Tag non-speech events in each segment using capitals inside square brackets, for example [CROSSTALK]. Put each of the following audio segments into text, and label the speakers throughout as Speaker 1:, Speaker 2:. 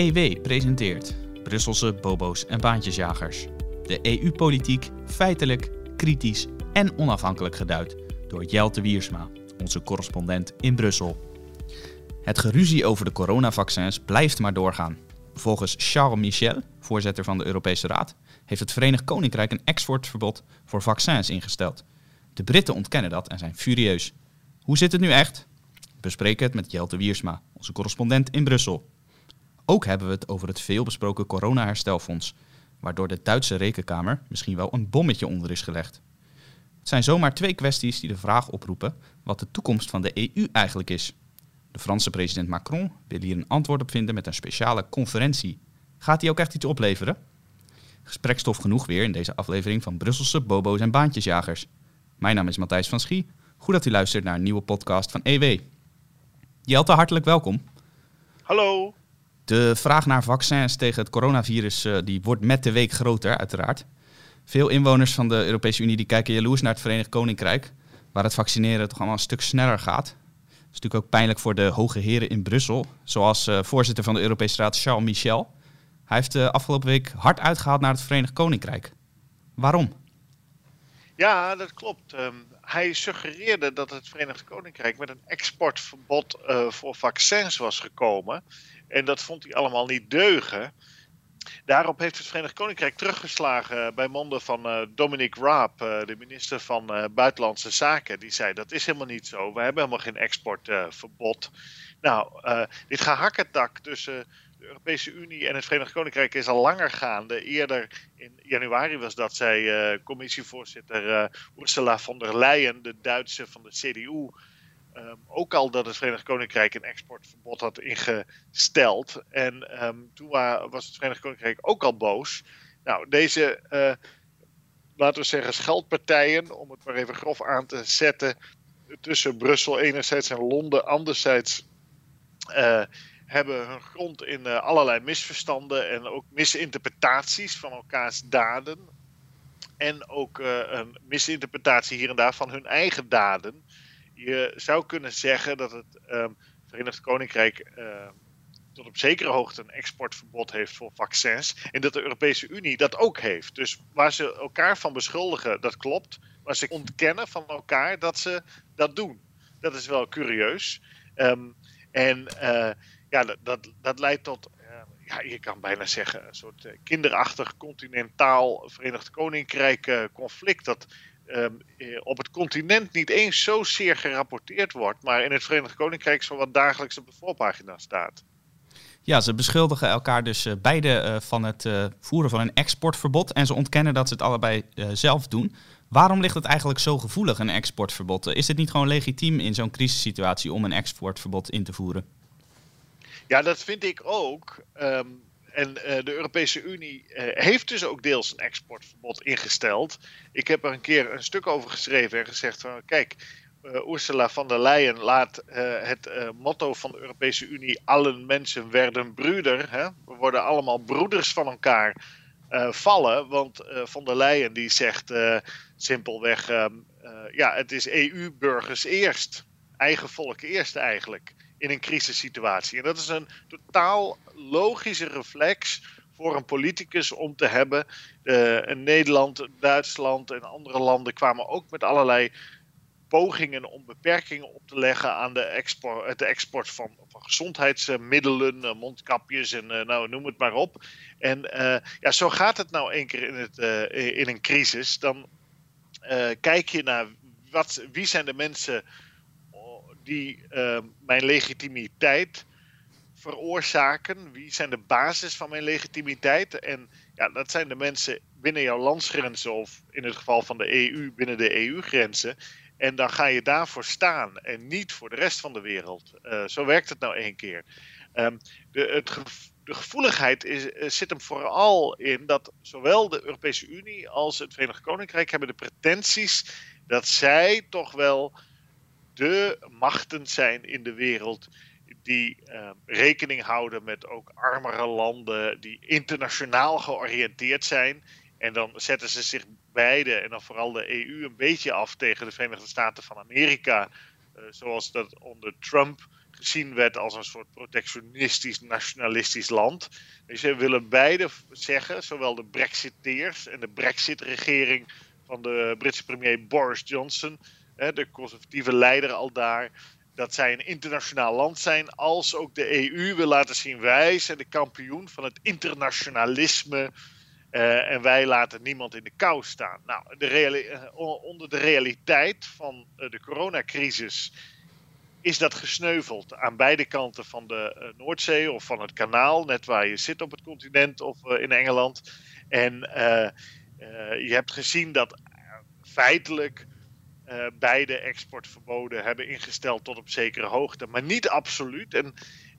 Speaker 1: EW presenteert Brusselse bobo's en baantjesjagers. De EU-politiek feitelijk, kritisch en onafhankelijk geduid door Jelte Wiersma, onze correspondent in Brussel. Het geruzie over de coronavaccins blijft maar doorgaan. Volgens Charles Michel, voorzitter van de Europese Raad, heeft het Verenigd Koninkrijk een exportverbod voor vaccins ingesteld. De Britten ontkennen dat en zijn furieus. Hoe zit het nu echt? Bespreken het met Jelte Wiersma, onze correspondent in Brussel. Ook hebben we het over het veelbesproken corona-herstelfonds, waardoor de Duitse rekenkamer misschien wel een bommetje onder is gelegd. Het zijn zomaar twee kwesties die de vraag oproepen wat de toekomst van de EU eigenlijk is. De Franse president Macron wil hier een antwoord op vinden met een speciale conferentie. Gaat die ook echt iets opleveren? Gesprekstof genoeg weer in deze aflevering van Brusselse bobo's en baantjesjagers. Mijn naam is Matthijs van Schie. Goed dat u luistert naar een nieuwe podcast van EW. Jelte, hartelijk welkom.
Speaker 2: Hallo.
Speaker 1: De vraag naar vaccins tegen het coronavirus uh, die wordt met de week groter, uiteraard. Veel inwoners van de Europese Unie die kijken jaloers naar het Verenigd Koninkrijk, waar het vaccineren toch allemaal een stuk sneller gaat. Dat is natuurlijk ook pijnlijk voor de hoge heren in Brussel, zoals uh, voorzitter van de Europese Raad Charles Michel. Hij heeft de afgelopen week hard uitgehaald naar het Verenigd Koninkrijk. Waarom?
Speaker 2: Ja, dat klopt. Um, hij suggereerde dat het Verenigd Koninkrijk met een exportverbod uh, voor vaccins was gekomen. En dat vond hij allemaal niet deugen. Daarop heeft het Verenigd Koninkrijk teruggeslagen bij monden van uh, Dominic Raab, de minister van Buitenlandse Zaken. Die zei dat is helemaal niet zo. We hebben helemaal geen exportverbod. nou, dit gehakketak tussen de Europese Unie en het Verenigd Koninkrijk is al langer gaande. Eerder in januari was dat, zei commissievoorzitter Ursula von der Leyen, de Duitse van de CDU. Um, ook al dat het Verenigd Koninkrijk een exportverbod had ingesteld. En um, toen was het Verenigd Koninkrijk ook al boos. Nou, deze, uh, laten we zeggen, scheldpartijen, om het maar even grof aan te zetten, tussen Brussel enerzijds en Londen anderzijds, uh, hebben hun grond in uh, allerlei misverstanden en ook misinterpretaties van elkaars daden. En ook een misinterpretatie hier en daar van hun eigen daden je zou kunnen zeggen dat het um, Verenigd Koninkrijk uh, tot op zekere hoogte een exportverbod heeft voor vaccins. En dat de Europese Unie dat ook heeft. Dus waar ze elkaar van beschuldigen, dat klopt. Maar ze ontkennen van elkaar dat ze dat doen. Dat is wel curieus. Um, en uh, ja, dat, dat, leidt tot, uh, ja, je kan bijna zeggen, een soort uh, kinderachtig continentaal Verenigd Koninkrijk conflict. Dat um, op het continent niet eens zozeer gerapporteerd wordt, maar in het Verenigd Koninkrijk zo wat dagelijks op de voorpagina staat.
Speaker 1: Ja, ze beschuldigen elkaar dus beide van het voeren van een exportverbod en ze ontkennen dat ze het allebei zelf doen. Waarom ligt het eigenlijk zo gevoelig, een exportverbod? Is het niet gewoon legitiem in zo'n crisissituatie om een exportverbod in te voeren?
Speaker 2: Ja, dat vind ik ook. Um, en uh, de Europese Unie uh, heeft dus ook deels een exportverbod ingesteld. Ik heb er een keer een stuk over geschreven en gezegd van kijk, uh, Ursula von der Leyen laat het motto van de Europese Unie allen mensen werden broeder. Hè? We worden allemaal broeders van elkaar vallen. Want von der Leyen die zegt simpelweg, ehm, ja het is EU-burgers eerst. Eigen volk eerst eigenlijk in een crisissituatie. En dat is een totaal logische reflex voor een politicus om te hebben. Uh, Nederland, Duitsland en andere landen kwamen ook met allerlei pogingen om beperkingen op te leggen aan de export, de export van, van gezondheidsmiddelen, uh, mondkapjes en nou, noem het maar op. En ja, zo gaat het nou één keer in, het, in een crisis. Dan kijk je naar wat, wie zijn de mensen die mijn legitimiteit veroorzaken? Wie zijn de basis van mijn legitimiteit? En ja, dat zijn de mensen binnen jouw landsgrenzen of in het geval van de EU binnen de EU-grenzen. En dan ga je daarvoor staan en niet voor de rest van de wereld. Uh, zo werkt het nou één keer. Um, de, het gevoeligheid uh, zit hem vooral in dat zowel de Europese Unie als het Verenigd Koninkrijk hebben de pretenties dat zij toch wel de machten zijn in de wereld die uh, rekening houden met ook armere landen die internationaal georiënteerd zijn. En dan zetten ze zich beide, en dan vooral de EU, een beetje af tegen de Verenigde Staten van Amerika. Uh, zoals dat onder Trump gezien werd als een soort protectionistisch, nationalistisch land. Dus ze willen beide zeggen, zowel de Brexiteers en de Brexit-regering van de Britse premier Boris Johnson, de conservatieve leider al daar, dat zij een internationaal land zijn, als ook de EU wil laten zien wij zijn de kampioen van het internationalisme. Uh, en wij laten niemand in de kou staan. Nou, de uh, onder de realiteit van uh, de coronacrisis is dat gesneuveld aan beide kanten van de Noordzee of van het kanaal, net waar je zit op het continent of in Engeland. En je hebt gezien dat feitelijk uh, beide exportverboden hebben ingesteld tot op zekere hoogte, maar niet absoluut. En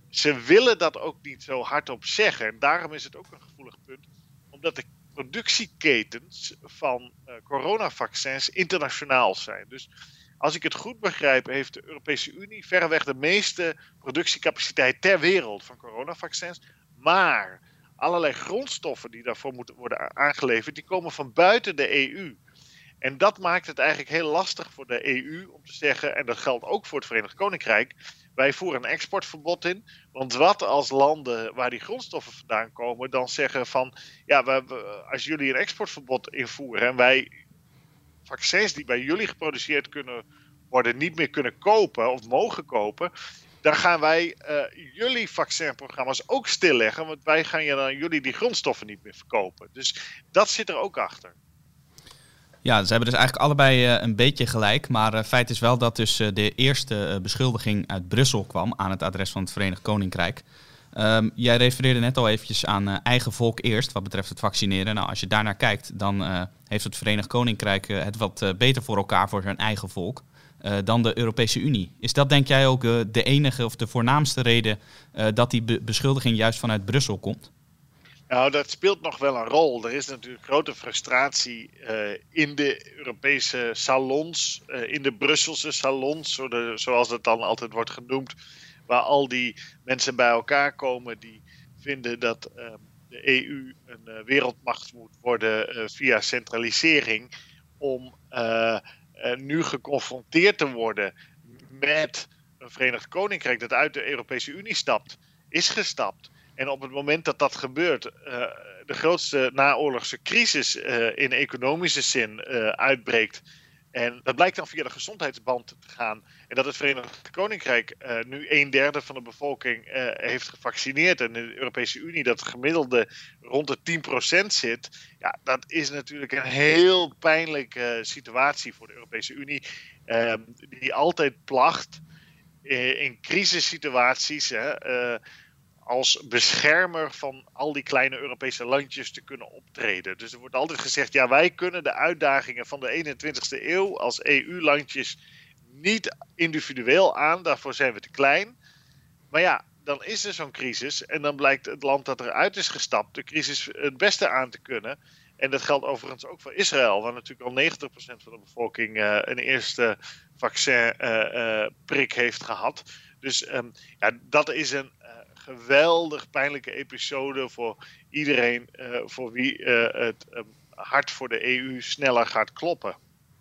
Speaker 2: ze willen dat ook niet zo hardop zeggen. En daarom is het ook een gevoelig punt, omdat de productieketens van uh, coronavaccins internationaal zijn. Dus als ik het goed begrijp, heeft de Europese Unie verreweg de meeste productiecapaciteit ter wereld van coronavaccins. Maar allerlei grondstoffen die daarvoor moeten worden aangeleverd, die komen van buiten de EU. En dat maakt het eigenlijk heel lastig voor de EU om te zeggen, en dat geldt ook voor het Verenigd Koninkrijk, wij voeren een exportverbod in. Want wat als landen waar die grondstoffen vandaan komen dan zeggen van, ja, we, als jullie een exportverbod invoeren en wij vaccins die bij jullie geproduceerd kunnen worden niet meer kunnen kopen of mogen kopen, dan gaan wij uh, jullie vaccinprogramma's ook stilleggen, want wij gaan je dan jullie die grondstoffen niet meer verkopen. Dus dat zit er ook achter.
Speaker 1: Ja, ze hebben dus eigenlijk allebei uh, een beetje gelijk. Maar uh, feit is wel dat dus uh, de eerste beschuldiging uit Brussel kwam aan het adres van het Verenigd Koninkrijk. Um, jij refereerde net al eventjes aan eigen volk eerst wat betreft het vaccineren. Nou, als je daarnaar kijkt, dan heeft het Verenigd Koninkrijk het wat beter voor elkaar voor zijn eigen volk dan de Europese Unie. Is dat denk jij ook de enige of de voornaamste reden dat die be beschuldiging juist vanuit Brussel komt?
Speaker 2: Nou, dat speelt nog wel een rol. Er is natuurlijk grote frustratie uh, in de Europese salons, uh, in de Brusselse salons, zoals het dan altijd wordt genoemd, waar al die mensen bij elkaar komen die vinden dat uh, de EU een wereldmacht moet worden via centralisering, om nu geconfronteerd te worden met een Verenigd Koninkrijk dat uit de Europese Unie stapt, is gestapt en op het moment dat dat gebeurt, uh, de grootste naoorlogse crisis uh, in economische zin uh, uitbreekt. En dat blijkt dan via de gezondheidsband te gaan. En dat het Verenigd Koninkrijk nu een derde van de bevolking heeft gevaccineerd. En in de Europese Unie dat gemiddelde rond de 10% zit. Ja, dat is natuurlijk een heel pijnlijke situatie voor de Europese Unie. Die altijd placht in crisissituaties. Hè, als beschermer van al die kleine Europese landjes te kunnen optreden. Dus er wordt altijd gezegd, ja, wij kunnen de uitdagingen van de 21ste eeuw als EU-landjes niet individueel aan, daarvoor zijn we te klein. Maar ja, dan is er zo'n crisis en dan blijkt het land dat eruit is gestapt de crisis het beste aan te kunnen. En dat geldt overigens ook voor Israël, waar natuurlijk al 90% van de bevolking uh, een eerste vaccinprik uh, uh, heeft gehad. Dus um, ja, dat is een geweldig pijnlijke episode voor iedereen uh, voor wie uh, het um, hart voor de EU sneller gaat kloppen.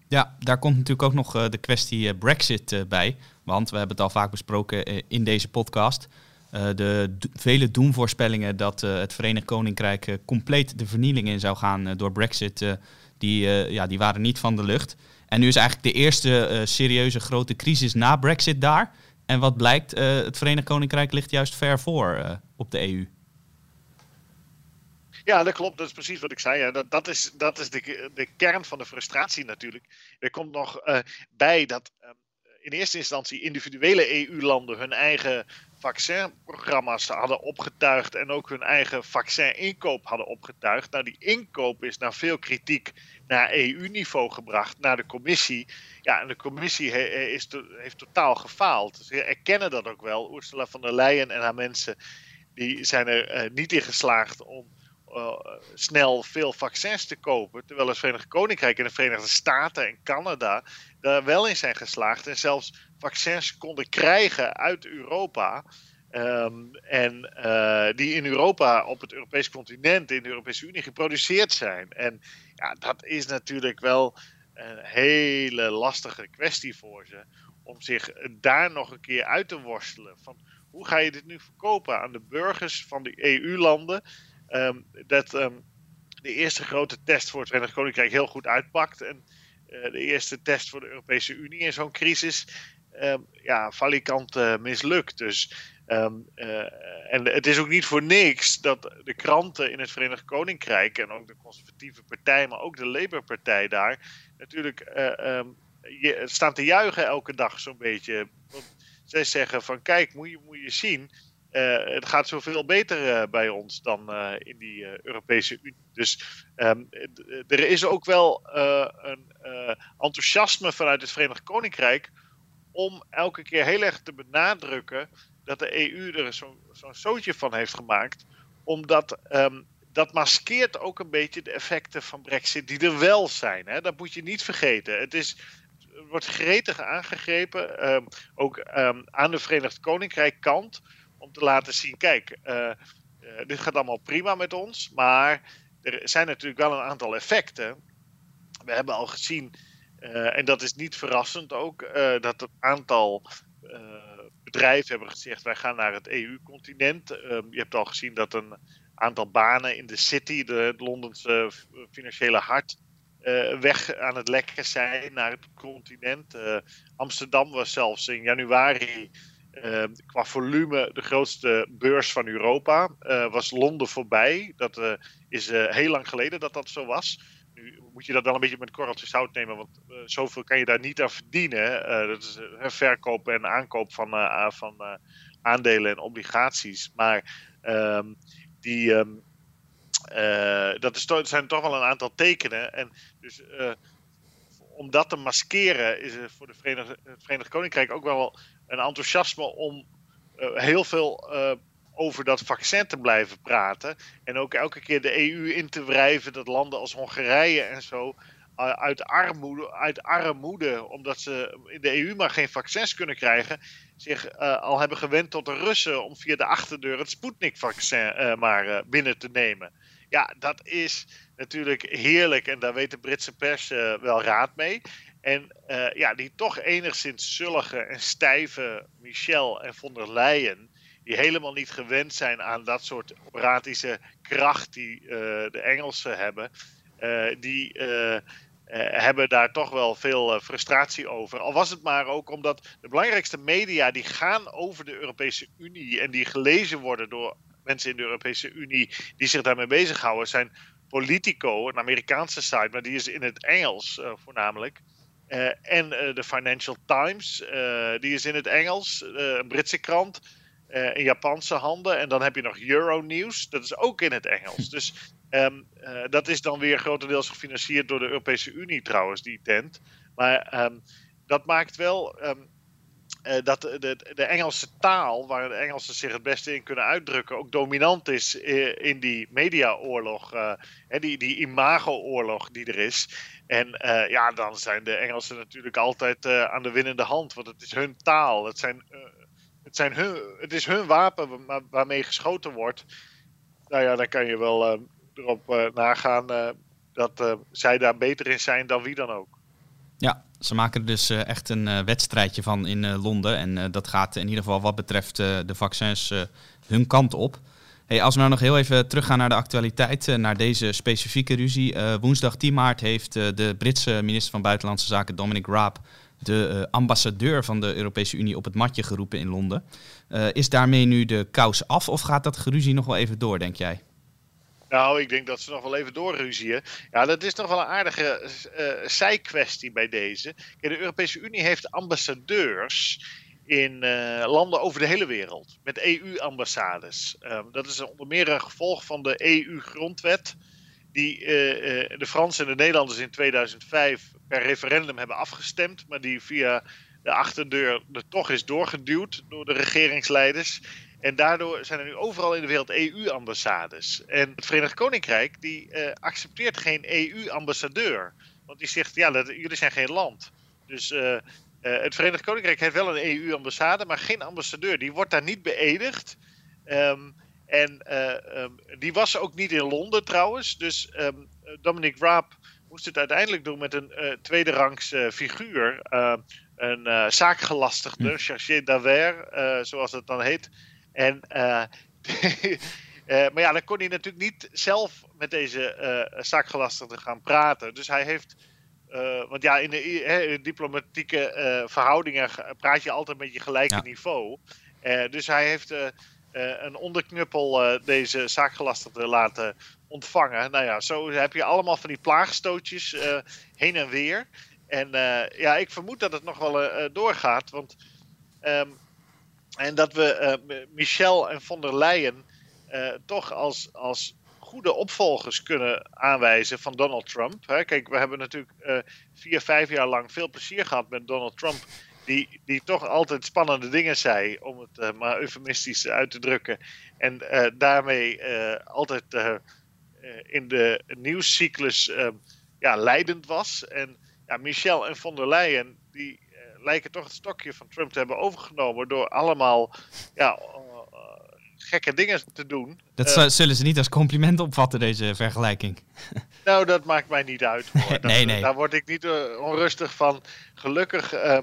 Speaker 1: Ja, daar komt natuurlijk ook nog uh, de kwestie Brexit bij. Want we hebben het al vaak besproken in deze podcast. de vele doemvoorspellingen dat het Verenigd Koninkrijk compleet de vernieling in zou gaan door Brexit, die, ja, die waren niet van de lucht. En nu is eigenlijk de eerste serieuze grote crisis na Brexit daar. En wat blijkt, uh, het Verenigd Koninkrijk ligt juist ver voor uh, op de EU.
Speaker 2: Ja, dat klopt. Dat is precies wat ik zei. Ja. Dat, dat is, dat is de, de kern van de frustratie natuurlijk. Er komt nog uh, bij dat in eerste instantie individuele EU-landen hun eigen vaccinprogramma's hadden opgetuigd en ook hun eigen vaccininkoop hadden opgetuigd. Nou, die inkoop is naar veel kritiek naar EU-niveau gebracht, naar de commissie. Ja, en de commissie is heeft totaal gefaald. Ze erkennen dat ook wel. Ursula von der Leyen en haar mensen die zijn er uh, niet in geslaagd om uh, snel veel vaccins te kopen. Terwijl het Verenigd Koninkrijk en de Verenigde Staten en Canada daar wel in zijn geslaagd. En zelfs vaccins konden krijgen uit Europa. Um, en uh, die in Europa, op het Europese continent, in de Europese Unie geproduceerd zijn. En ja, dat is natuurlijk wel een hele lastige kwestie voor ze om zich daar nog een keer uit te worstelen. Van hoe ga je dit nu verkopen aan de burgers van de EU-landen? Ehm, dat ehm, de eerste grote test voor het Verenigd Koninkrijk heel goed uitpakt. En uh, de eerste test voor de Europese Unie in zo'n crisis um, ja, valikant uh, mislukt. Dus, um, uh, en het is ook niet voor niks dat de kranten in het Verenigd Koninkrijk en ook de conservatieve partij, maar ook de Labour-partij daar, natuurlijk um, je, staan te juichen elke dag zo'n beetje. Want zij zeggen van kijk, moet je, moet je zien. Uh, het gaat zoveel beter bij ons dan in die Europese Unie. Dus um, er is ook wel een enthousiasme vanuit het Verenigd Koninkrijk om elke keer heel erg te benadrukken dat de EU er zo'n zo zootje van heeft gemaakt. Omdat um, dat maskeert ook een beetje de effecten van Brexit die er wel zijn. Hè? Dat moet je niet vergeten. Het is wordt gretig aangegrepen, um, ook um, aan de Verenigd Koninkrijk kant, om te laten zien, kijk, uh, uh, dit gaat allemaal prima met ons, maar er zijn natuurlijk wel een aantal effecten. We hebben al gezien, uh, en dat is niet verrassend ook, dat het aantal bedrijven hebben gezegd, wij gaan naar het EU-continent. Um, je hebt al gezien dat een aantal banen in de city, de, Londense financiële hart, uh, weg aan het lekken zijn naar het continent. Uh, Amsterdam was zelfs in januari uh, qua volume de grootste beurs van Europa. was Londen voorbij. Dat is heel lang geleden dat dat zo was. Nu moet je dat wel een beetje met korreltjes zout nemen, want zoveel kan je daar niet aan verdienen. dat is verkoop en aankoop van, van aandelen en obligaties. Maar ehm, die. Um, uh, dat zijn toch wel een aantal tekenen. En dus uh, om dat te maskeren is er voor de Verenigd, het Verenigd Koninkrijk ook wel een enthousiasme om uh, heel veel over dat vaccin te blijven praten. En ook elke keer de EU in te wrijven dat landen als Hongarije en zo uit armoede, uit armoede, omdat ze in de EU maar geen vaccins kunnen krijgen, zich uh, al hebben gewend tot de Russen om via de achterdeur het Sputnik-vaccin uh, maar binnen te nemen. Ja, dat is natuurlijk heerlijk en daar weet de Britse pers wel raad mee. En ja, die toch enigszins zullige en stijve Michel en von der Leyen, die helemaal niet gewend zijn aan dat soort operatische kracht die de Engelsen hebben, die uh, hebben daar toch wel veel frustratie over. Al was het maar ook omdat de belangrijkste media die gaan over de Europese Unie en die gelezen worden door mensen in de Europese Unie die zich daarmee bezighouden, zijn Politico, een Amerikaanse site, maar die is in het Engels voornamelijk. en de Financial Times, die is in het Engels, een Britse krant. In Japanse handen. En dan heb je nog Euronews, dat is ook in het Engels. [LAUGHS] Dus Um, uh, dat is dan weer grotendeels gefinancierd door de Europese Unie trouwens, die tent. Maar um, dat maakt wel um, uh, dat de, de, Engelse taal, waar de Engelsen zich het beste in kunnen uitdrukken, ook dominant is in die mediaoorlog, uh, die, die imago-oorlog die er is. En ja, dan zijn de Engelsen natuurlijk altijd aan de winnende hand, want het is hun taal. Het, zijn, het, zijn hun, het is hun wapen waarmee geschoten wordt. Nou ja, dan kan je wel erop uh, nagaan uh, dat zij daar beter in zijn dan wie dan ook.
Speaker 1: Ja, ze maken er dus echt een wedstrijdje van in Londen. En dat gaat in ieder geval wat betreft de vaccins hun kant op. Hey, als we nou nog heel even teruggaan naar de actualiteit, naar deze specifieke ruzie. woensdag 10 maart heeft de Britse minister van Buitenlandse Zaken Dominic Raab de ambassadeur van de Europese Unie op het matje geroepen in Londen. is daarmee nu de kous af of gaat dat geruzie nog wel even door, denk jij?
Speaker 2: Nou, ik denk dat ze nog wel even doorruzien. Ja, dat is nog wel een aardige uh, zijkwestie bij deze. De Europese Unie heeft ambassadeurs in landen over de hele wereld. Met EU-ambassades. Um, dat is onder meer een gevolg van de EU-grondwet. Die de Fransen en de Nederlanders in 2005 per referendum hebben afgestemd. Maar die via de achterdeur er toch is doorgeduwd door de regeringsleiders. En daardoor zijn er nu overal in de wereld EU-ambassades. En het Verenigd Koninkrijk die uh, accepteert geen EU-ambassadeur. Want die zegt, ja, jullie zijn geen land. Dus uh, uh, het Verenigd Koninkrijk heeft wel een EU-ambassade, maar geen ambassadeur. Die wordt daar niet beëdigd. Um, en um, die was ook niet in Londen trouwens. Dus um, Dominic Raab moest het uiteindelijk doen met een tweederangs figuur. een uh, zaakgelastigde, hm. chargé d'affaires, zoals het dan heet. En, [LAUGHS] maar ja, dan kon hij natuurlijk niet zelf met deze zaakgelastigde gaan praten. Dus hij heeft uh, want ja, in de, diplomatieke uh, verhoudingen praat je altijd met je gelijke niveau. Uh, dus hij heeft een onderknuppel deze zaakgelastigde laten ontvangen. Nou ja, zo heb je allemaal van die plaagstootjes heen en weer. En ja, ik vermoed dat het nog wel doorgaat. Want, um, en dat we Michel en von der Leyen toch als, als goede opvolgers kunnen aanwijzen van Donald Trump. Hè. Kijk, we hebben natuurlijk vier, vijf jaar lang veel plezier gehad met Donald Trump. Die, die toch altijd spannende dingen zei, om het maar eufemistisch uit te drukken. En daarmee altijd in de nieuwscyclus ja, leidend was. En ja, Michel en von der Leyen, die lijken toch het stokje van Trump te hebben overgenomen door allemaal ja, gekke dingen te doen.
Speaker 1: Dat uh, zullen ze niet als compliment opvatten, deze vergelijking. [LAUGHS]
Speaker 2: nou, dat maakt mij niet uit. Hoor. [LAUGHS] nee, nee. Daar word ik niet uh, onrustig van. Gelukkig uh,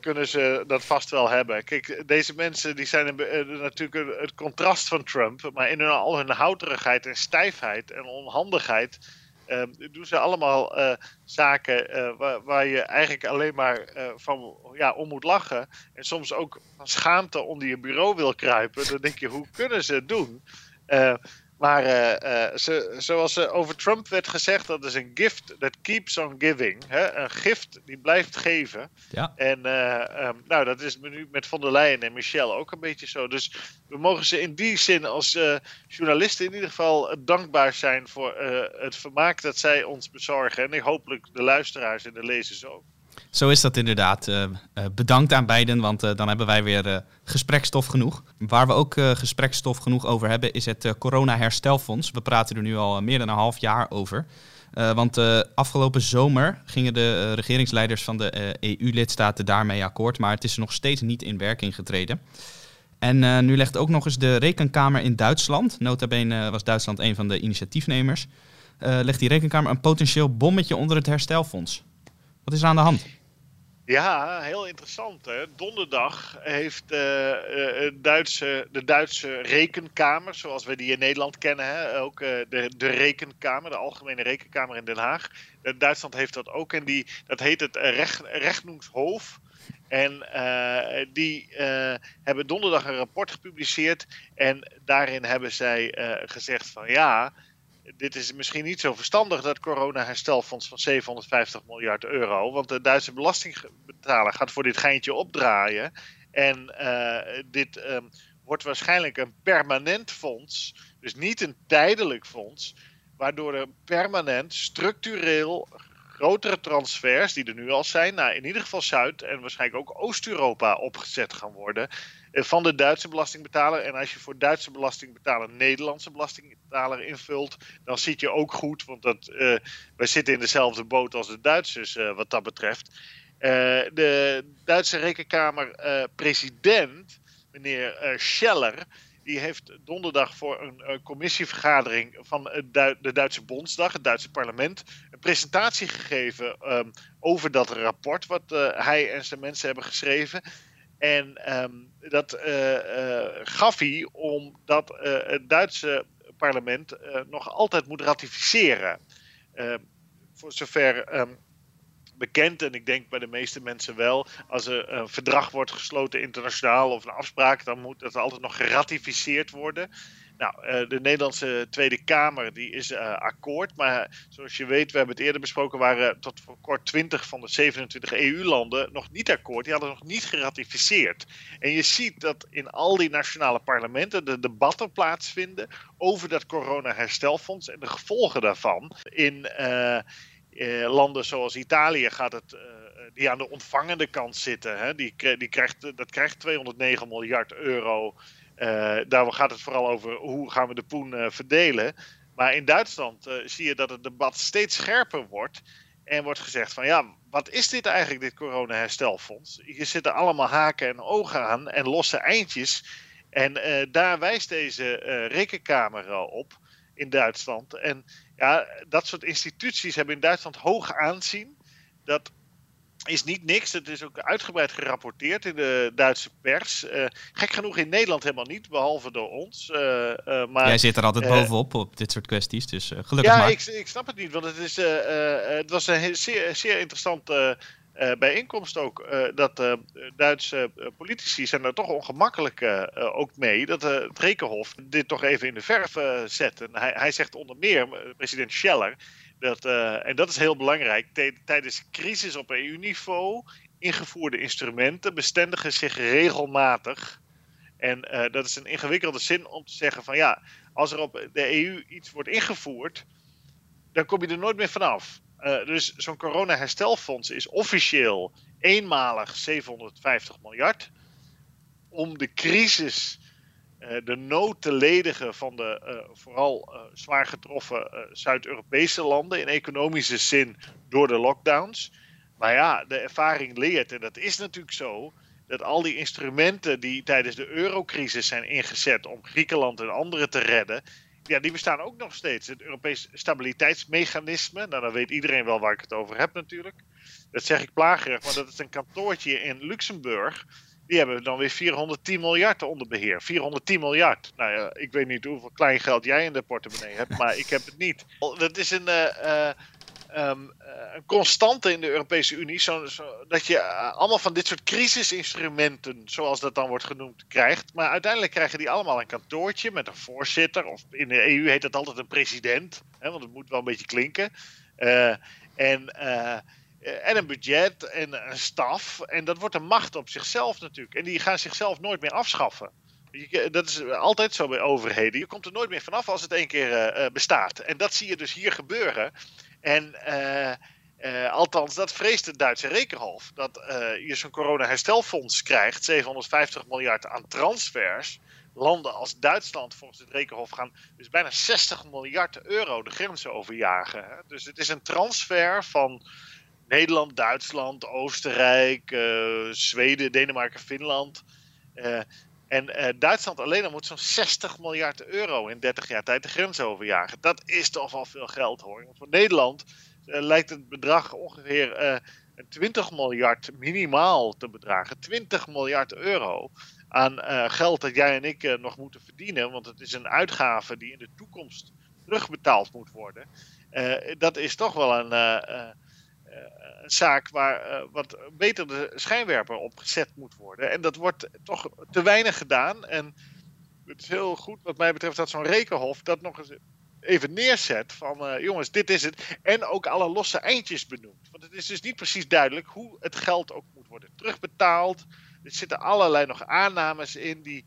Speaker 2: kunnen ze dat vast wel hebben. Kijk, deze mensen die zijn natuurlijk het contrast van Trump. Maar in hun, al hun houterigheid en stijfheid en onhandigheid uh, doen ze allemaal uh, zaken waar, je eigenlijk alleen maar eh, van ja, om moet lachen. En soms ook van schaamte onder je bureau wil kruipen. Dan denk je, hoe kunnen ze het doen? Maar uh, ze, zoals uh, over Trump werd gezegd, dat is een gift that keeps on giving. Hè? Een gift die blijft geven. Ja. En um, nou, dat is nu met von der Leyen en Michel ook een beetje zo. Dus we mogen ze in die zin als journalisten in ieder geval dankbaar zijn voor het vermaak dat zij ons bezorgen. En hopelijk de luisteraars en de lezers ook.
Speaker 1: Zo is dat inderdaad. Uh, bedankt aan beiden, want uh, dan hebben wij weer gesprekstof genoeg. Waar we ook gesprekstof genoeg over hebben, is het Corona-herstelfonds. We praten er nu al meer dan een half jaar over. want afgelopen zomer gingen de regeringsleiders van de EU-lidstaten daarmee akkoord, maar het is nog steeds niet in werking getreden. En nu legt ook nog eens de rekenkamer in Duitsland, nota bene was Duitsland een van de initiatiefnemers, legt die rekenkamer een potentieel bommetje onder het herstelfonds. Wat is aan de hand?
Speaker 2: Ja, heel interessant. Hè? Donderdag heeft uh, Duitse, de Duitse rekenkamer, zoals we die in Nederland kennen, hè? ook uh, de, de rekenkamer, de Algemene Rekenkamer in Den Haag. Duitsland heeft dat ook en die, dat heet het recht, Rechnungshof. En die hebben donderdag een rapport gepubliceerd en daarin hebben zij gezegd van ja, dit is misschien niet zo verstandig, dat corona-herstelfonds van 750 miljard euro. Want de Duitse belastingbetaler gaat voor dit geintje opdraaien. En uh, dit um, wordt waarschijnlijk een permanent fonds, dus niet een tijdelijk fonds, waardoor er permanent, structureel grotere transfers, die er nu al zijn, naar in ieder geval Zuid- en waarschijnlijk ook Oost-Europa opgezet gaan worden. Eh, van de Duitse belastingbetaler. En als je voor Duitse belastingbetaler Nederlandse belastingbetaler invult, dan zit je ook goed, want dat, uh, wij zitten in dezelfde boot als de Duitsers uh, wat dat betreft. De Duitse rekenkamer-president, meneer Scheller, die heeft donderdag voor een commissievergadering van de Duitse Bondsdag, het Duitse parlement, een presentatie gegeven um, over dat rapport wat hij en zijn mensen hebben geschreven. En um, dat uh, uh, gaf hij omdat uh, het Duitse parlement nog altijd moet ratificeren. Ehm, voor zover um, bekend, en ik denk bij de meeste mensen wel, als er een verdrag wordt gesloten internationaal of een afspraak, dan moet dat altijd nog geratificeerd worden. Nou, eh, de Nederlandse Tweede Kamer die is uh, akkoord. Maar zoals je weet, we hebben het eerder besproken, waren tot voor kort 20 van de 27 EU-landen nog niet akkoord. Die hadden nog niet geratificeerd. En je ziet dat in al die nationale parlementen de debatten plaatsvinden over dat corona-herstelfonds en de gevolgen daarvan. In uh, landen zoals Italië gaat het die aan de ontvangende kant zitten. Hè, die, die krijgt, dat krijgt 209 miljard euro daar gaat het vooral over hoe gaan we de poen uh, verdelen. Maar in Duitsland uh, zie je dat het debat steeds scherper wordt. En wordt gezegd van ja, wat is dit eigenlijk, dit corona-herstelfonds? Je zit er allemaal haken en ogen aan en losse eindjes. En daar wijst deze rekenkamer op in Duitsland. En ja, dat soort instituties hebben in Duitsland hoog aanzien. Dat is niet niks. Het is ook uitgebreid gerapporteerd in de Duitse pers. Uh, gek genoeg in Nederland helemaal niet, behalve door ons. Uh, uh, maar,
Speaker 1: Jij zit er altijd bovenop op dit soort kwesties, dus gelukkig
Speaker 2: ja,
Speaker 1: maar.
Speaker 2: Ik, ik snap het niet, want het, is, het was een zeer, zeer interessante bijeenkomst ook. dat Duitse politici zijn er toch ongemakkelijk ook mee dat het Rekenhof dit toch even in de verf zet. En hij, hij zegt onder meer, president Scheller dat, uh, en dat is heel belangrijk. Tijdens crisis op EU-niveau ingevoerde instrumenten bestendigen zich regelmatig. En uh, dat is een ingewikkelde zin om te zeggen van ja, als er op de EU iets wordt ingevoerd, dan kom je er nooit meer vanaf. Uh, dus zo'n corona-herstelfonds is officieel eenmalig 750 miljard. Om de crisis eh, de nood te ledigen van de uh, vooral uh, zwaar getroffen Zuid-Europese landen in economische zin door de lockdowns. Maar ja, de ervaring leert, en dat is natuurlijk zo, dat al die instrumenten die tijdens de eurocrisis zijn ingezet om Griekenland en anderen te redden, ja, die bestaan ook nog steeds. Het Europees Stabiliteitsmechanisme, nou dan weet iedereen wel waar ik het over heb natuurlijk. Dat zeg ik plagerig, maar dat is een kantoortje in Luxemburg die hebben dan weer 410 miljard onder beheer. 410 miljard. Nou ja, ik weet niet hoeveel klein geld jij in de portemonnee hebt, maar ik heb het niet. [LAUGHS] Dat is een, uh, um, een constante in de Europese Unie. Zo, dat je allemaal van dit soort crisisinstrumenten, zoals dat dan wordt genoemd, krijgt. Maar uiteindelijk krijgen die allemaal een kantoortje met een voorzitter. Of in de EU heet dat altijd een president. Hè, want het moet wel een beetje klinken. En eh, en een budget en een staf. En dat wordt een macht op zichzelf natuurlijk. En die gaan zichzelf nooit meer afschaffen. Dat is altijd zo bij overheden. Je komt er nooit meer vanaf als het één keer uh, bestaat. En dat zie je dus hier gebeuren. En althans, dat vreest het Duitse rekenhof. Dat je zo'n corona-herstelfonds krijgt, 750 miljard aan transfers. Landen als Duitsland, volgens het rekenhof, gaan dus bijna 60 miljard euro de grenzen overjagen. Dus het is een transfer van Nederland, Duitsland, Oostenrijk, uh, Zweden, Denemarken, Finland. Uh, en uh, Duitsland alleen al moet zo'n 60 miljard euro in 30 jaar tijd de grens overjagen. Dat is toch wel veel geld hoor. Want voor Nederland lijkt het bedrag ongeveer 20 miljard minimaal te bedragen. 20 miljard euro aan geld dat jij en ik nog moeten verdienen. Want het is een uitgave die in de toekomst terugbetaald moet worden. dat is toch wel een een zaak waar uh, wat beter de schijnwerper op gezet moet worden. En dat wordt toch te weinig gedaan. En het is heel goed wat mij betreft dat zo'n rekenhof dat nog eens even neerzet van uh, jongens, dit is het. En ook alle losse eindjes benoemt. Want het is dus niet precies duidelijk hoe het geld ook moet worden terugbetaald. Er zitten allerlei nog aannames in die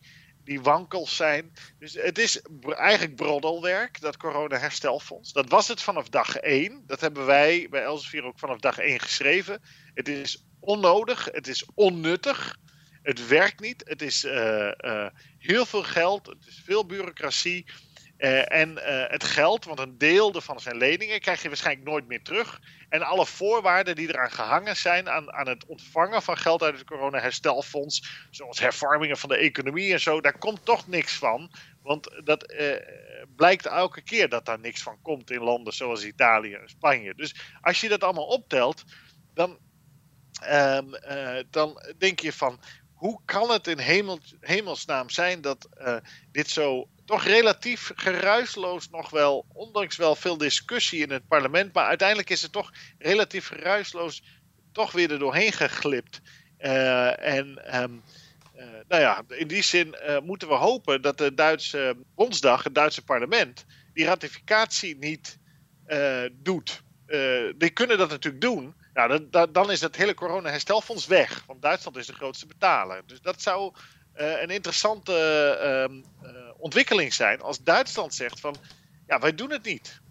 Speaker 2: die wankels zijn. Dus het is eigenlijk broddelwerk, dat corona-herstelfonds. Dat was het vanaf dag 1. Dat hebben wij bij Elsevier ook vanaf dag 1 geschreven. Het is onnodig, het is onnuttig. Het werkt niet. Het is uh, uh, heel veel geld. Het is veel bureaucratie. Uh, en uh, het geld, want een deel van zijn leningen krijg je waarschijnlijk nooit meer terug. En alle voorwaarden die eraan gehangen zijn aan, aan het ontvangen van geld uit het corona-herstelfonds, zoals hervormingen van de economie en zo, daar komt toch niks van. Want dat uh, blijkt elke keer dat daar niks van komt in landen zoals Italië en Spanje. Dus als je dat allemaal optelt, dan, ehm, dan denk je van hoe kan het in hemel, hemelsnaam zijn dat dit zo toch relatief geruisloos nog wel, ondanks wel veel discussie in het parlement, maar uiteindelijk is het toch relatief geruisloos toch weer er doorheen geglipt. Uh, en um, uh, nou ja, in die zin uh, moeten we hopen dat de Duitse Bondsdag, het Duitse parlement, die ratificatie niet doet. die kunnen dat natuurlijk doen. Nou, dan, dan is dat hele corona-herstelfonds weg. Want Duitsland is de grootste betaler. Dus dat zou een interessante ehm, ontwikkeling zijn als Duitsland zegt van ja, wij doen het niet.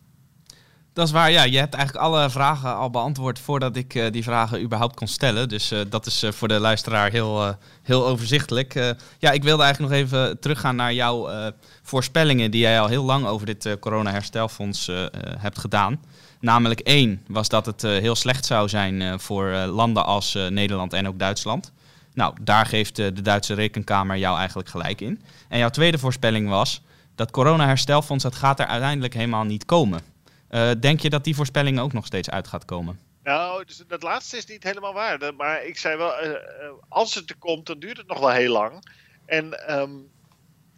Speaker 1: Dat is waar, ja. Je hebt eigenlijk alle vragen al beantwoord voordat ik die vragen überhaupt kon stellen. Dus dat is voor de luisteraar heel, heel overzichtelijk. ja, ik wilde eigenlijk nog even teruggaan naar jouw voorspellingen die jij al heel lang over dit corona-herstelfonds hebt gedaan. Namelijk één was dat het heel slecht zou zijn voor landen als Nederland en ook Duitsland. Nou, daar geeft de Duitse rekenkamer jou eigenlijk gelijk in. En jouw tweede voorspelling was dat corona-herstelfonds, dat gaat er uiteindelijk helemaal niet komen. Uh, denk je dat die voorspelling ook nog steeds uit gaat komen?
Speaker 2: Nou, dus dat laatste is niet helemaal waar. Maar ik zei wel, als het er komt, dan duurt het nog wel heel lang. En ehm,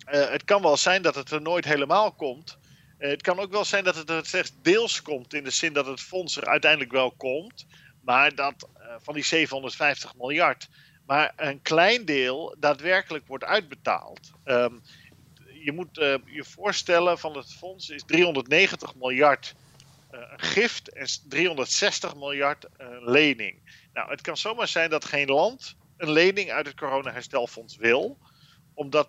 Speaker 2: het kan wel zijn dat het er nooit helemaal komt. het kan ook wel zijn dat het er slechts deels komt, in de zin dat het fonds er uiteindelijk wel komt. Maar dat van die 750 miljard, maar een klein deel daadwerkelijk wordt uitbetaald. Ehm, je moet uh, je voorstellen van het fonds is 390 miljard uh, gift en 360 miljard uh, lening. Nou, het kan zomaar zijn dat geen land een lening uit het coronaherstelfonds wil, omdat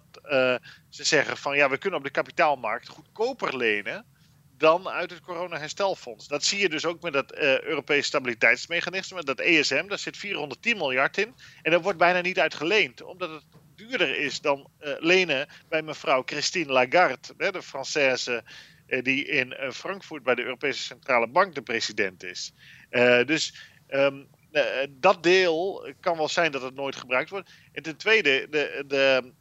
Speaker 2: ze zeggen van ja, we kunnen op de kapitaalmarkt goedkoper lenen dan uit het coronaherstelfonds. Dat zie je dus ook met dat uh, Europese stabiliteitsmechanisme, dat ESM, daar zit 410 miljard in. En daar wordt bijna niet uit geleend, omdat het duurder is dan uh, lenen bij mevrouw Christine Lagarde, hè, de Française uh, die in Frankfurt bij de Europese Centrale Bank de president is. dus um, dat deel kan wel zijn dat het nooit gebruikt wordt. En ten tweede, de, de,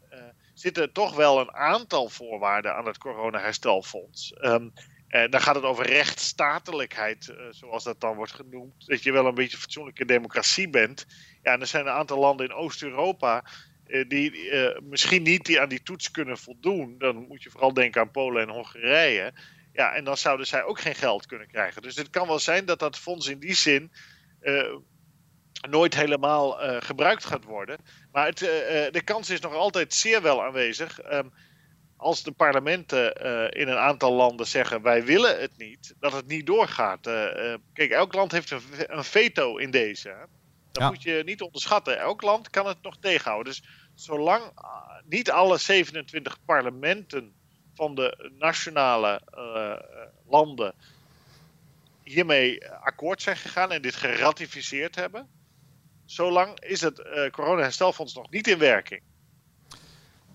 Speaker 2: zitten toch wel een aantal voorwaarden aan het coronaherstelfonds. Um, uh, dan gaat het over rechtsstatelijkheid, uh, zoals dat dan wordt genoemd. Dat je wel een beetje fatsoenlijke democratie bent. Ja, en er zijn een aantal landen in Oost-Europa uh, die misschien niet die aan die toets kunnen voldoen. Dan moet je vooral denken aan Polen en Hongarije. Ja, en dan zouden zij ook geen geld kunnen krijgen. Dus het kan wel zijn dat dat fonds in die zin nooit helemaal gebruikt gaat worden. Maar het, de kans is nog altijd zeer wel aanwezig. Um, als de parlementen uh, in een aantal landen zeggen wij willen het niet, dat het niet doorgaat. Uh, uh, kijk, elk land heeft een, een veto in deze. Hè? Dat ja. moet je niet onderschatten. Elk land kan het nog tegenhouden. Dus zolang niet alle 27 parlementen van de nationale landen hiermee akkoord zijn gegaan en dit geratificeerd hebben, zolang is het corona-herstelfonds nog niet in werking.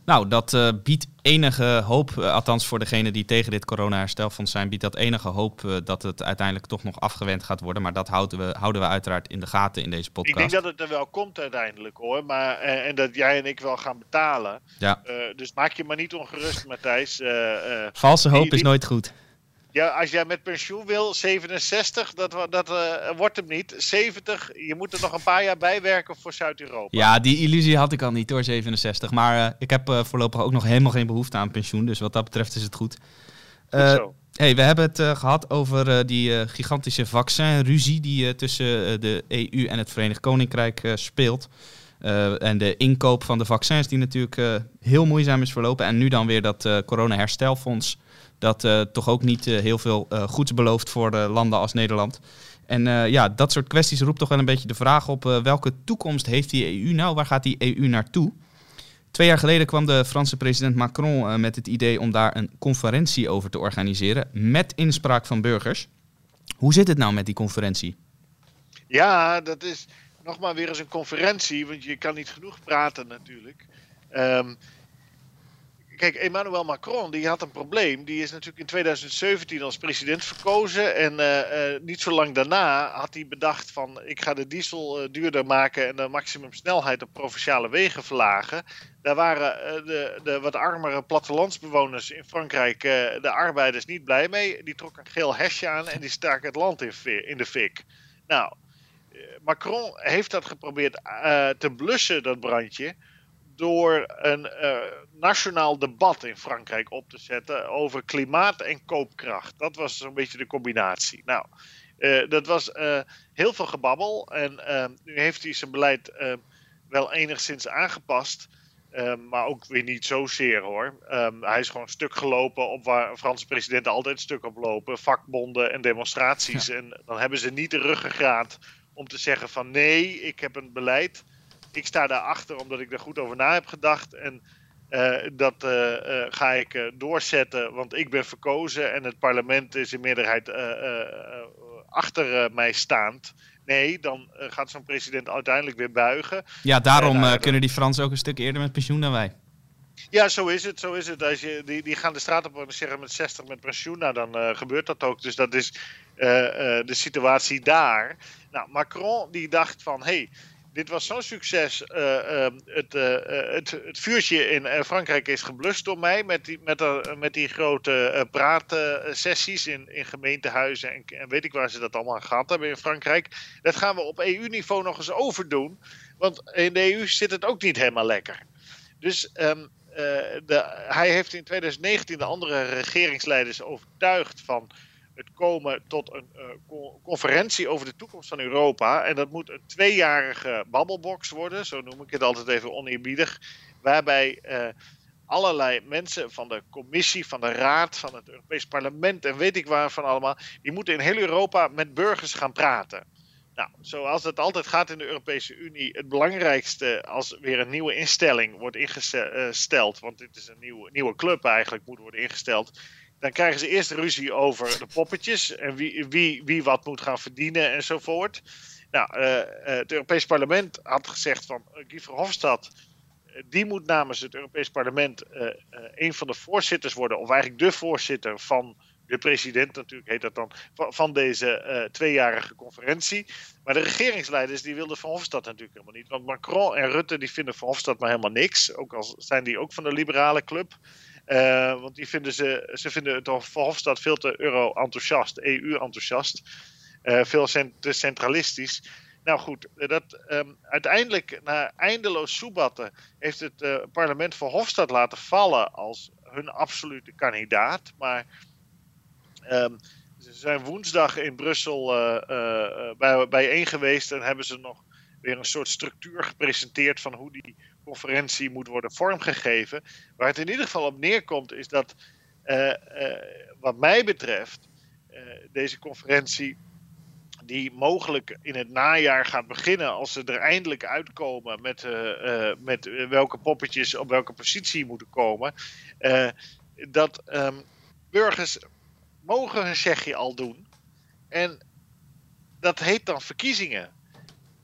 Speaker 1: Nou, dat uh, biedt enige hoop, uh, althans voor degenen die tegen dit corona-herstelfonds zijn, biedt dat enige hoop uh, dat het uiteindelijk toch nog afgewend gaat worden. Maar dat houden we, houden we uiteraard in de gaten in deze podcast.
Speaker 2: Ik denk dat het er wel komt uiteindelijk hoor, maar, en dat jij en ik wel gaan betalen. Ja. dus maak je maar niet ongerust, Matthijs.
Speaker 1: Valse hoop die, die... is nooit goed.
Speaker 2: Ja, als jij met pensioen wil, 67, dat, dat uh, wordt hem niet. 70, je moet er nog een paar jaar bij werken voor Zuid-Europa.
Speaker 1: Ja, die illusie had ik al niet door 67. Maar uh, ik heb uh, voorlopig ook nog helemaal geen behoefte aan pensioen. Dus wat dat betreft is het goed.
Speaker 2: goed zo.
Speaker 1: Hey, we hebben het gehad over die gigantische vaccinruzie die tussen de EU en het Verenigd Koninkrijk speelt. en de inkoop van de vaccins die natuurlijk heel moeizaam is verlopen. En nu dan weer dat corona-herstelfonds dat uh, toch ook niet uh, heel veel uh, goeds belooft voor landen als Nederland. En ja, dat soort kwesties roept toch wel een beetje de vraag op welke toekomst heeft die EU nou? Waar gaat die EU naartoe? Twee jaar geleden kwam de Franse president Macron met het idee om daar een conferentie over te organiseren met inspraak van burgers. Hoe zit het nou met die conferentie?
Speaker 2: Ja, dat is nog maar weer eens een conferentie, want je kan niet genoeg praten natuurlijk. Um, kijk, Emmanuel Macron die had een probleem. Die is natuurlijk in 2017 als president verkozen. En uh, uh, niet zo lang daarna had hij bedacht van ik ga de diesel uh, duurder maken en de maximumsnelheid op provinciale wegen verlagen. Daar waren de, de wat armere plattelandsbewoners in Frankrijk, de arbeiders, niet blij mee. Die trokken een geel hesje aan en die staken het land in, in de fik. Nou, Macron heeft dat geprobeerd te blussen, dat brandje door een uh, nationaal debat in Frankrijk op te zetten over klimaat en koopkracht. Dat was zo'n beetje de combinatie. Nou, uh, dat was uh, heel veel gebabbel en nu heeft hij zijn beleid wel enigszins aangepast. maar ook weer niet zozeer hoor. Hij is gewoon stuk gelopen op waar Franse presidenten altijd stuk op lopen. Vakbonden en demonstraties. Ja. En dan hebben ze niet de ruggengraat om te zeggen van nee, ik heb een beleid ik sta daarachter omdat ik er goed over na heb gedacht. En uh, dat uh, uh, ga ik doorzetten, want ik ben verkozen en het parlement is in meerderheid achter mij staand. Nee, dan gaat zo'n president uiteindelijk weer buigen.
Speaker 1: Ja, daarom kunnen die Fransen ook een stuk eerder met pensioen dan wij.
Speaker 2: Ja, zo is het. Zo is het. Als je, die, die gaan de straat op en zeggen met 60 met pensioen, nou dan gebeurt dat ook. Dus dat is de situatie daar. Nou, Macron die dacht van, hé, hey, dit was zo'n succes. Uh, het, uh, het, het, vuurtje in Frankrijk is geblust door mij met die, met, met die grote praatsessies in, in gemeentehuizen en, weet ik waar ze dat allemaal gehad hebben in Frankrijk. Dat gaan we op EU-niveau nog eens overdoen, want in de EU zit het ook niet helemaal lekker. Dus um, de, hij heeft in 2019 de andere regeringsleiders overtuigd van het komen tot een uh, conferentie over de toekomst van Europa. En dat moet een tweejarige babbelbox worden, zo noem ik het altijd even oneerbiedig. Waarbij uh, allerlei mensen van de commissie, van de raad, van het Europees Parlement en weet ik waar van allemaal, die moeten in heel Europa met burgers gaan praten. Nou, zoals het altijd gaat in de Europese Unie, het belangrijkste als weer een nieuwe instelling wordt ingesteld, want dit is een nieuwe, nieuwe club eigenlijk, moet worden ingesteld dan krijgen ze eerst ruzie over de poppetjes en wie, wie, wie wat moet gaan verdienen enzovoort. Nou, uh, het Europees Parlement had gezegd van uh, Guy Verhofstadt, die moet namens het Europees Parlement een van de voorzitters worden, of eigenlijk de voorzitter van de president natuurlijk heet dat dan, van, van deze tweejarige conferentie. Maar de regeringsleiders die wilden Verhofstadt natuurlijk helemaal niet. Want Macron en Rutte die vinden Verhofstadt maar helemaal niks, ook al zijn die ook van de liberale club. Uh, want die vinden ze, ze vinden het Verhofstadt veel te euro-enthousiast, EU-enthousiast. Uh, veel te centralistisch. Nou goed, eh, dat, um, uiteindelijk, na eindeloos soebatten, heeft het uh, parlement Verhofstadt laten vallen als hun absolute kandidaat. Maar um, ze zijn woensdag in Brussel bij, bijeen geweest en hebben ze nog weer een soort structuur gepresenteerd van hoe die conferentie moet worden vormgegeven. Waar het in ieder geval op neerkomt is dat, uh, uh, wat mij betreft, uh, deze conferentie die mogelijk in het najaar gaat beginnen als ze er eindelijk uitkomen met, met welke poppetjes op welke positie moeten komen, dat um, burgers mogen hun zegje al doen. En dat heet dan verkiezingen.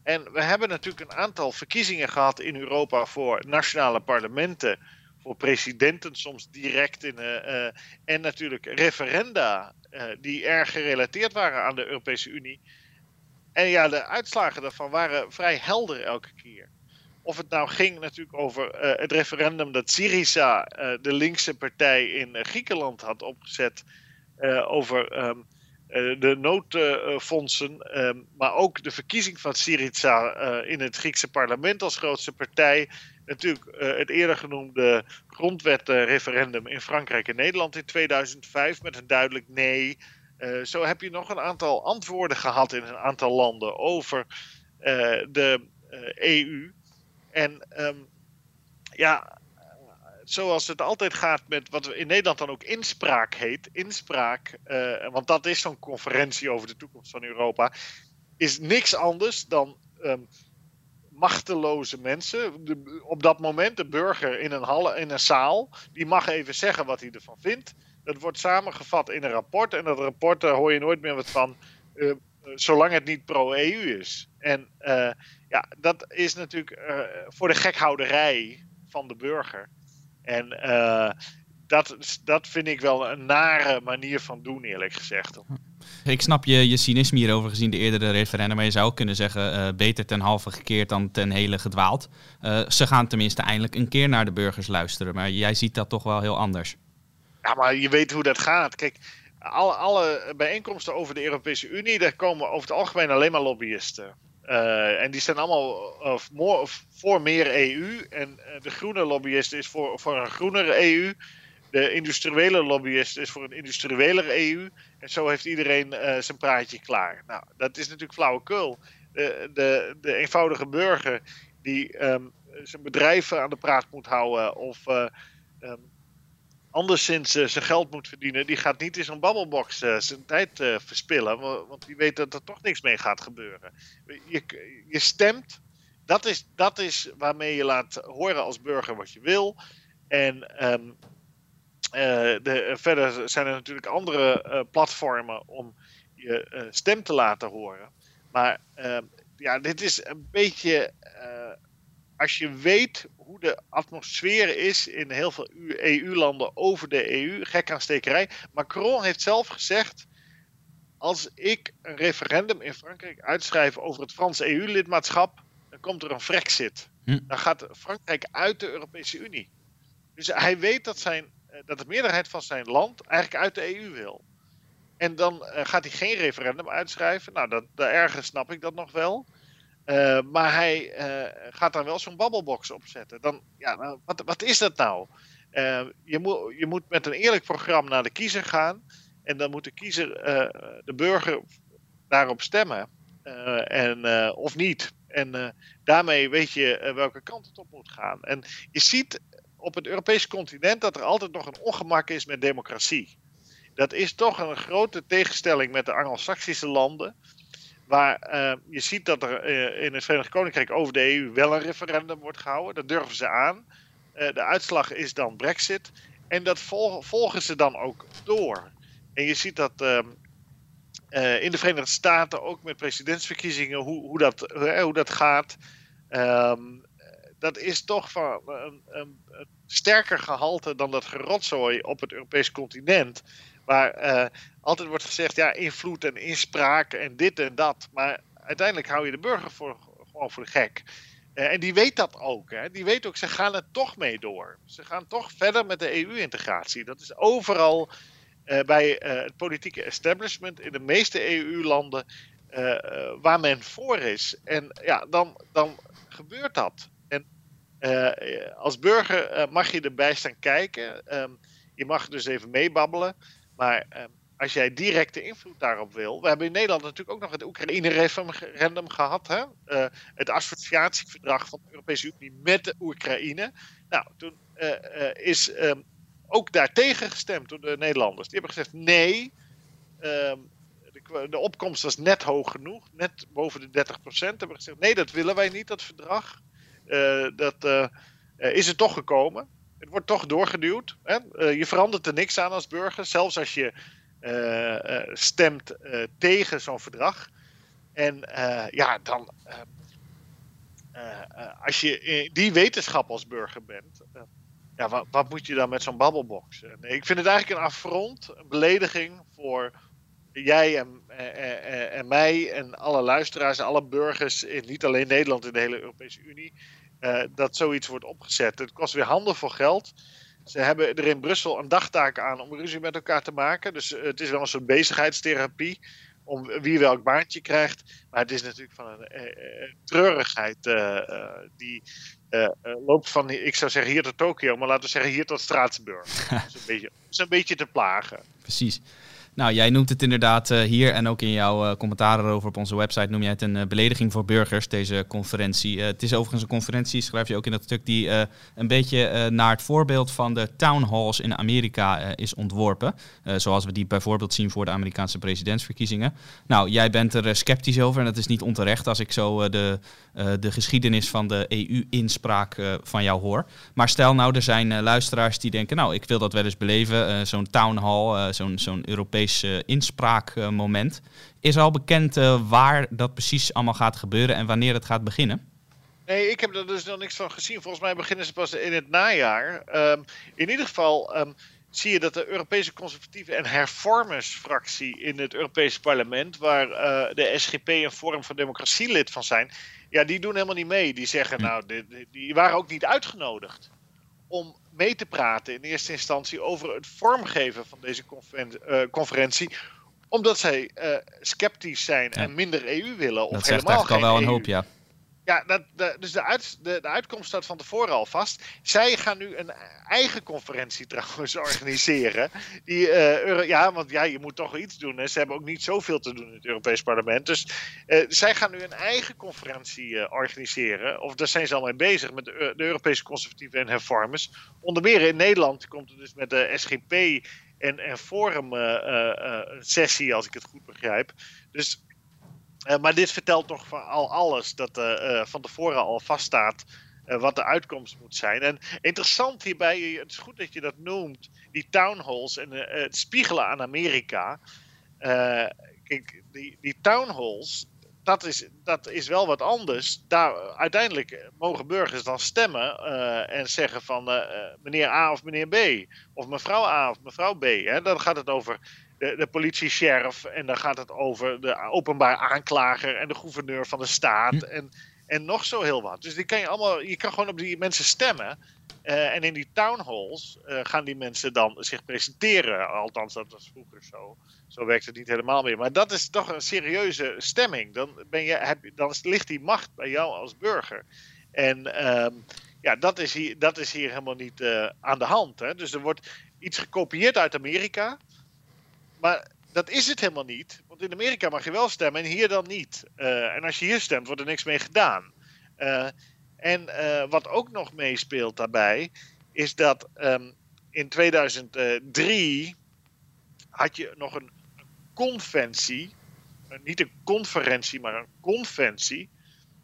Speaker 2: En we hebben natuurlijk een aantal verkiezingen gehad in Europa voor nationale parlementen, voor presidenten, soms direct in. Uh, en natuurlijk referenda, uh, die erg gerelateerd waren aan de Europese Unie. En ja, de uitslagen daarvan waren vrij helder elke keer. Of het nou ging natuurlijk over het referendum dat Syriza, de linkse partij in Griekenland, had opgezet. over. Um, eh, de noodfondsen, ehm, maar ook de verkiezing van Syriza eh, in het Griekse parlement als grootste partij. Natuurlijk eh, het eerder genoemde grondwetreferendum in Frankrijk en Nederland in 2005 met een duidelijk nee. zo heb je nog een aantal antwoorden gehad in een aantal landen over de EU. E en ehm, ja, zoals het altijd gaat met wat in Nederland dan ook inspraak heet. Inspraak, uh, want dat is zo'n conferentie over de toekomst van Europa. Is niks anders dan um, machteloze mensen. Op dat moment de burger in een, hal, in een zaal. Die mag even zeggen wat hij ervan vindt. Dat wordt samengevat in een rapport. En dat rapport daar hoor je nooit meer wat van. Uh, zolang het niet pro-EU is. En uh, ja, dat is natuurlijk voor de gekhouderij van de burger. En uh, dat, dat vind ik wel een nare manier van doen, eerlijk gezegd.
Speaker 1: Ik snap je, je cynisme hierover gezien de eerdere referendum. Maar je zou kunnen zeggen, uh, beter ten halve gekeerd dan ten hele gedwaald. Uh, ze gaan tenminste eindelijk een keer naar de burgers luisteren. Maar jij ziet dat toch wel heel anders.
Speaker 2: Ja, maar je weet hoe dat gaat. Kijk, alle, alle bijeenkomsten over de Europese Unie, daar komen over het algemeen alleen maar lobbyisten. Uh, en die zijn allemaal uh, more, voor meer EU. En uh, de groene lobbyist is voor, voor een groenere EU. De industriële lobbyist is voor een industriëlere EU. En zo heeft iedereen zijn praatje klaar. Nou, dat is natuurlijk flauwekul. De, de, de eenvoudige burger die um, zijn bedrijven aan de praat moet houden. Of um, anderszins uh, zijn geld moet verdienen, die gaat niet in zo'n babbelbox uh, zijn tijd uh, verspillen. Want die weet dat er toch niks mee gaat gebeuren. Je, je stemt, dat is, dat is waarmee je laat horen als burger wat je wil. En um, de, verder zijn er natuurlijk andere platformen om je stem te laten horen. Maar ehm, ja, dit is een beetje. Als je weet hoe de atmosfeer is in heel veel EU-landen over de EU. Gek aan stekerij. Macron heeft zelf gezegd. Als ik een referendum in Frankrijk uitschrijf over het Franse EU-lidmaatschap, dan komt er een Frexit. Hm. Dan gaat Frankrijk uit de Europese Unie. Dus hij weet dat, zijn, dat de meerderheid van zijn land eigenlijk uit de EU wil. En dan gaat hij geen referendum uitschrijven. Nou, dat, daar ergens snap ik dat nog wel. Maar hij gaat dan wel zo'n babbelbox opzetten. Dan, ja, nou, wat, wat is dat nou? Uh, je, moet, je moet met een eerlijk programma naar de kiezer gaan. En dan moet de kiezer, de burger, daarop stemmen. En, of niet. En daarmee weet je welke kant het op moet gaan. En je ziet op het Europese continent dat er altijd nog een ongemak is met democratie. Dat is toch een grote tegenstelling met de Anglo-Saxische landen. Waar je ziet dat er in het Verenigd Koninkrijk over de EU wel een referendum wordt gehouden. Dat durven ze aan. Eh, de uitslag is dan Brexit. En dat volgen ze dan ook door. En je ziet dat ehm, eh, in de Verenigde Staten ook met presidentsverkiezingen, hoe, hoe, dat, hoe dat gaat. Ehm, dat is toch van een, een, een, sterker gehalte dan dat gerotzooi op het Europese continent. Waar uh, altijd wordt gezegd, ja, invloed en inspraak en dit en dat. Maar uiteindelijk hou je de burger voor, gewoon voor de gek. Eh, en die weet dat ook. Hè. Die weet ook, ze gaan er toch mee door. Ze gaan toch verder met de EU-integratie. Dat is overal uh, bij het politieke establishment in de meeste EU-landen waar men voor is. En ja, dan, dan gebeurt dat. En als burger mag je erbij staan kijken. Um, je mag dus even meebabbelen. Maar um, als jij directe invloed daarop wil. We hebben in Nederland natuurlijk ook nog het Oekraïne-referendum gehad. Hè? Uh, het associatieverdrag van de Europese Unie met de Oekraïne. Nou, toen uh, uh, is um, ook daartegen gestemd door de Nederlanders. Die hebben gezegd nee. Um, de, opkomst was net hoog genoeg, net boven de 30 procent. Hebben gezegd nee, dat willen wij niet, dat verdrag. dat is er toch gekomen. Het wordt toch doorgeduwd. Hè? je verandert er niks aan als burger. Zelfs als je eh, eh, stemt eh, tegen zo'n verdrag. En ja, dan. als je die wetenschap als burger bent, ja, wat, wat, moet je dan met zo'n babbelbox? Nee, ik vind het eigenlijk een affront, een belediging voor jij en, en, mij en alle luisteraars alle burgers, in niet alleen Nederland, in de hele Europese Unie, uh, dat zoiets wordt opgezet. Het kost weer handen voor geld. Ze hebben er in Brussel een dagtaak aan om ruzie met elkaar te maken. Dus eh, het is wel een soort bezigheidstherapie om wie welk baantje krijgt. Maar het is natuurlijk van een uh, treurigheid die loopt van, ik zou zeggen hier tot Tokio, maar laten we zeggen hier tot Straatsburg. [LAUGHS] dat, is een beetje, dat is een beetje te plagen.
Speaker 1: Precies. Nou, jij noemt het inderdaad uh, hier en ook in jouw uh, commentaren erover op onze website noem jij het een uh, belediging voor burgers, deze conferentie. het is overigens een conferentie, schrijf je ook in dat stuk, die een beetje naar het voorbeeld van de town halls in Amerika is ontworpen. zoals we die bijvoorbeeld zien voor de Amerikaanse presidentsverkiezingen. Nou, jij bent er sceptisch over en dat is niet onterecht als ik zo de, de geschiedenis van de EU-inspraak van jou hoor. Maar stel nou, er zijn luisteraars die denken, nou, ik wil dat wel eens beleven, zo'n town hall, zo'n zo'n Europees uh, inspraakmoment. Is al bekend uh, waar dat precies allemaal gaat gebeuren en wanneer het gaat beginnen?
Speaker 2: Nee, ik heb er dus nog niks van gezien. Volgens mij beginnen ze pas in het najaar. Um, in ieder geval um, zie je dat de Europese Conservatieve en Hervormersfractie in het Europese parlement, waar uh, de SGP een Forum van Democratie lid van zijn, ja, die doen helemaal niet mee. Die zeggen, hm. nou, die, die waren ook niet uitgenodigd om mee te praten in eerste instantie over het vormgeven van deze uh, conferentie omdat zij uh, sceptisch zijn en minder EU willen. Of
Speaker 1: dat
Speaker 2: helemaal
Speaker 1: zegt al wel een hoop, ja.
Speaker 2: Ja, dat, dus de, de, de, uitkomst staat van tevoren al vast. Zij gaan nu een eigen conferentie [LAUGHS] trouwens organiseren. Die, uh, ja, want ja, je moet toch iets doen. Hè. Ze hebben ook niet zoveel te doen in het Europees Parlement. Dus uh, zij gaan nu een eigen conferentie uh, organiseren. Of daar zijn ze al mee bezig met de, Europese conservatieven en hervormers. Onder meer in Nederland komt het dus met de SGP en, en Forum een sessie, als ik het goed begrijp. Dus uh, maar dit vertelt toch al alles dat uh, uh, van tevoren al vaststaat wat de uitkomst moet zijn. En interessant hierbij, het is goed dat je dat noemt, die town halls en het spiegelen aan Amerika. kijk, die, die town halls, dat is, dat is wel wat anders. Daar, uiteindelijk mogen burgers dan stemmen en zeggen van meneer A of meneer B. Of mevrouw A of mevrouw B. Hè? Dan gaat het over de, de politie-sheriff. En dan gaat het over de openbaar aanklager en de gouverneur van de staat. Hm. En, en nog zo heel wat. Dus die kan je allemaal, je kan gewoon op die mensen stemmen. Eh, en in die town halls uh, gaan die mensen dan zich presenteren. Althans, dat was vroeger zo. Zo werkt het niet helemaal meer. Maar dat is toch een serieuze stemming. Dan, ben je, heb, dan ligt die macht bij jou als burger. En uh, ja, dat is hier, dat is hier helemaal niet uh, aan de hand. Hè? Dus er wordt iets gekopieerd uit Amerika. Maar dat is het helemaal niet. Want in Amerika mag je wel stemmen en hier dan niet. Uh, en als je hier stemt, wordt er niks mee gedaan. Uh, en uh, wat ook nog meespeelt daarbij, is dat um, in 2003 had je nog een conventie. Niet een conferentie, maar een conventie.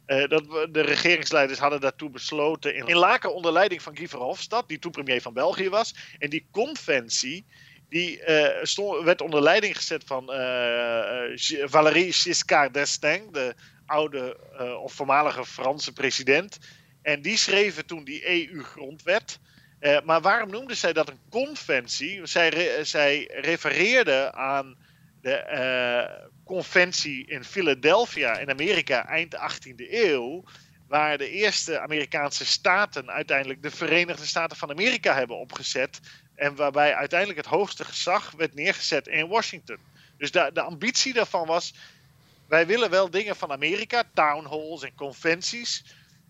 Speaker 2: dat de regeringsleiders hadden daartoe besloten in, in Laken onder leiding van Guy Verhofstadt, die toen premier van België was. En die conventie die uh, stond, werd onder leiding gezet van uh, Valéry Giscard d'Estaing, de oude uh, of voormalige Franse president. En die schreven toen die EU-grondwet. maar waarom noemden zij dat een conventie? Zij, re zij refereerden aan de conventie in Philadelphia in Amerika eind 18e eeuw waar de eerste Amerikaanse staten uiteindelijk de Verenigde Staten van Amerika hebben opgezet. En waarbij uiteindelijk het hoogste gezag werd neergezet in Washington. Dus de, de ambitie daarvan was: wij willen wel dingen van Amerika, town halls en conventies.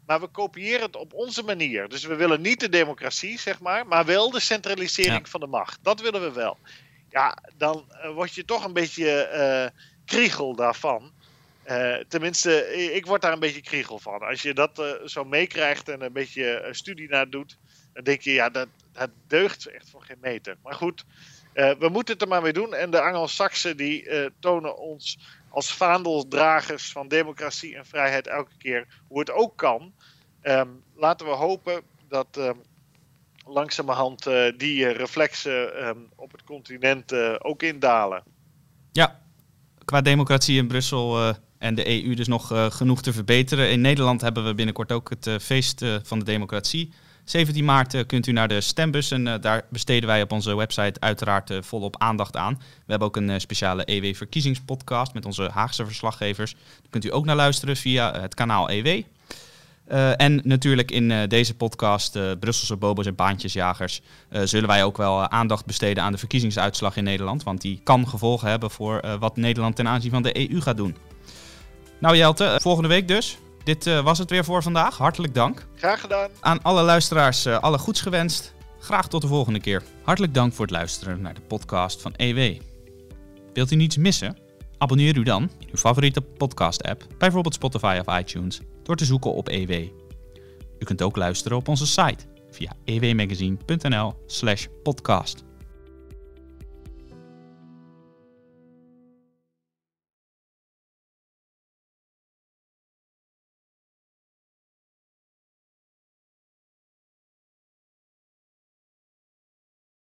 Speaker 2: Maar we kopiëren het op onze manier. Dus we willen niet de democratie, zeg maar, maar wel de centralisering ja. van de macht. Dat willen we wel. Ja, dan uh, word je toch een beetje uh, kriegel daarvan. Uh, tenminste, ik word daar een beetje kriegel van. Als je dat zo meekrijgt en een beetje studie naar doet, dan denk je, ja, dat, dat deugt echt voor geen meter. Maar goed, uh, we moeten het er maar mee doen. En de Angelsaksen die tonen ons als vaandeldragers van democratie en vrijheid elke keer hoe het ook kan. Um, laten we hopen dat um, langzamerhand die reflexen um, op het continent ook indalen.
Speaker 1: Ja, qua democratie in Brussel en de EU dus nog genoeg te verbeteren. In Nederland hebben we binnenkort ook het feest van de democratie. 17 maart kunt u naar de stembus en daar besteden wij op onze website uiteraard volop aandacht aan. We hebben ook een speciale EW-verkiezingspodcast met onze Haagse verslaggevers. Daar kunt u ook naar luisteren via het kanaal EW. en natuurlijk in deze podcast, Brusselse bobo's en baantjesjagers, zullen wij ook wel aandacht besteden aan de verkiezingsuitslag in Nederland. Want die kan gevolgen hebben voor wat Nederland ten aanzien van de EU gaat doen. Nou Jelte, volgende week dus. Dit uh, was het weer voor vandaag. Hartelijk dank.
Speaker 2: Graag gedaan.
Speaker 1: Aan alle luisteraars uh, alle goeds gewenst. Graag tot de volgende keer. Hartelijk dank voor het luisteren naar de podcast van EW. Wilt u niets missen? Abonneer u dan in uw favoriete podcast-app, bijvoorbeeld Spotify of iTunes, door te zoeken op EW. U kunt ook luisteren op onze site via ewmagazine.nl/podcast.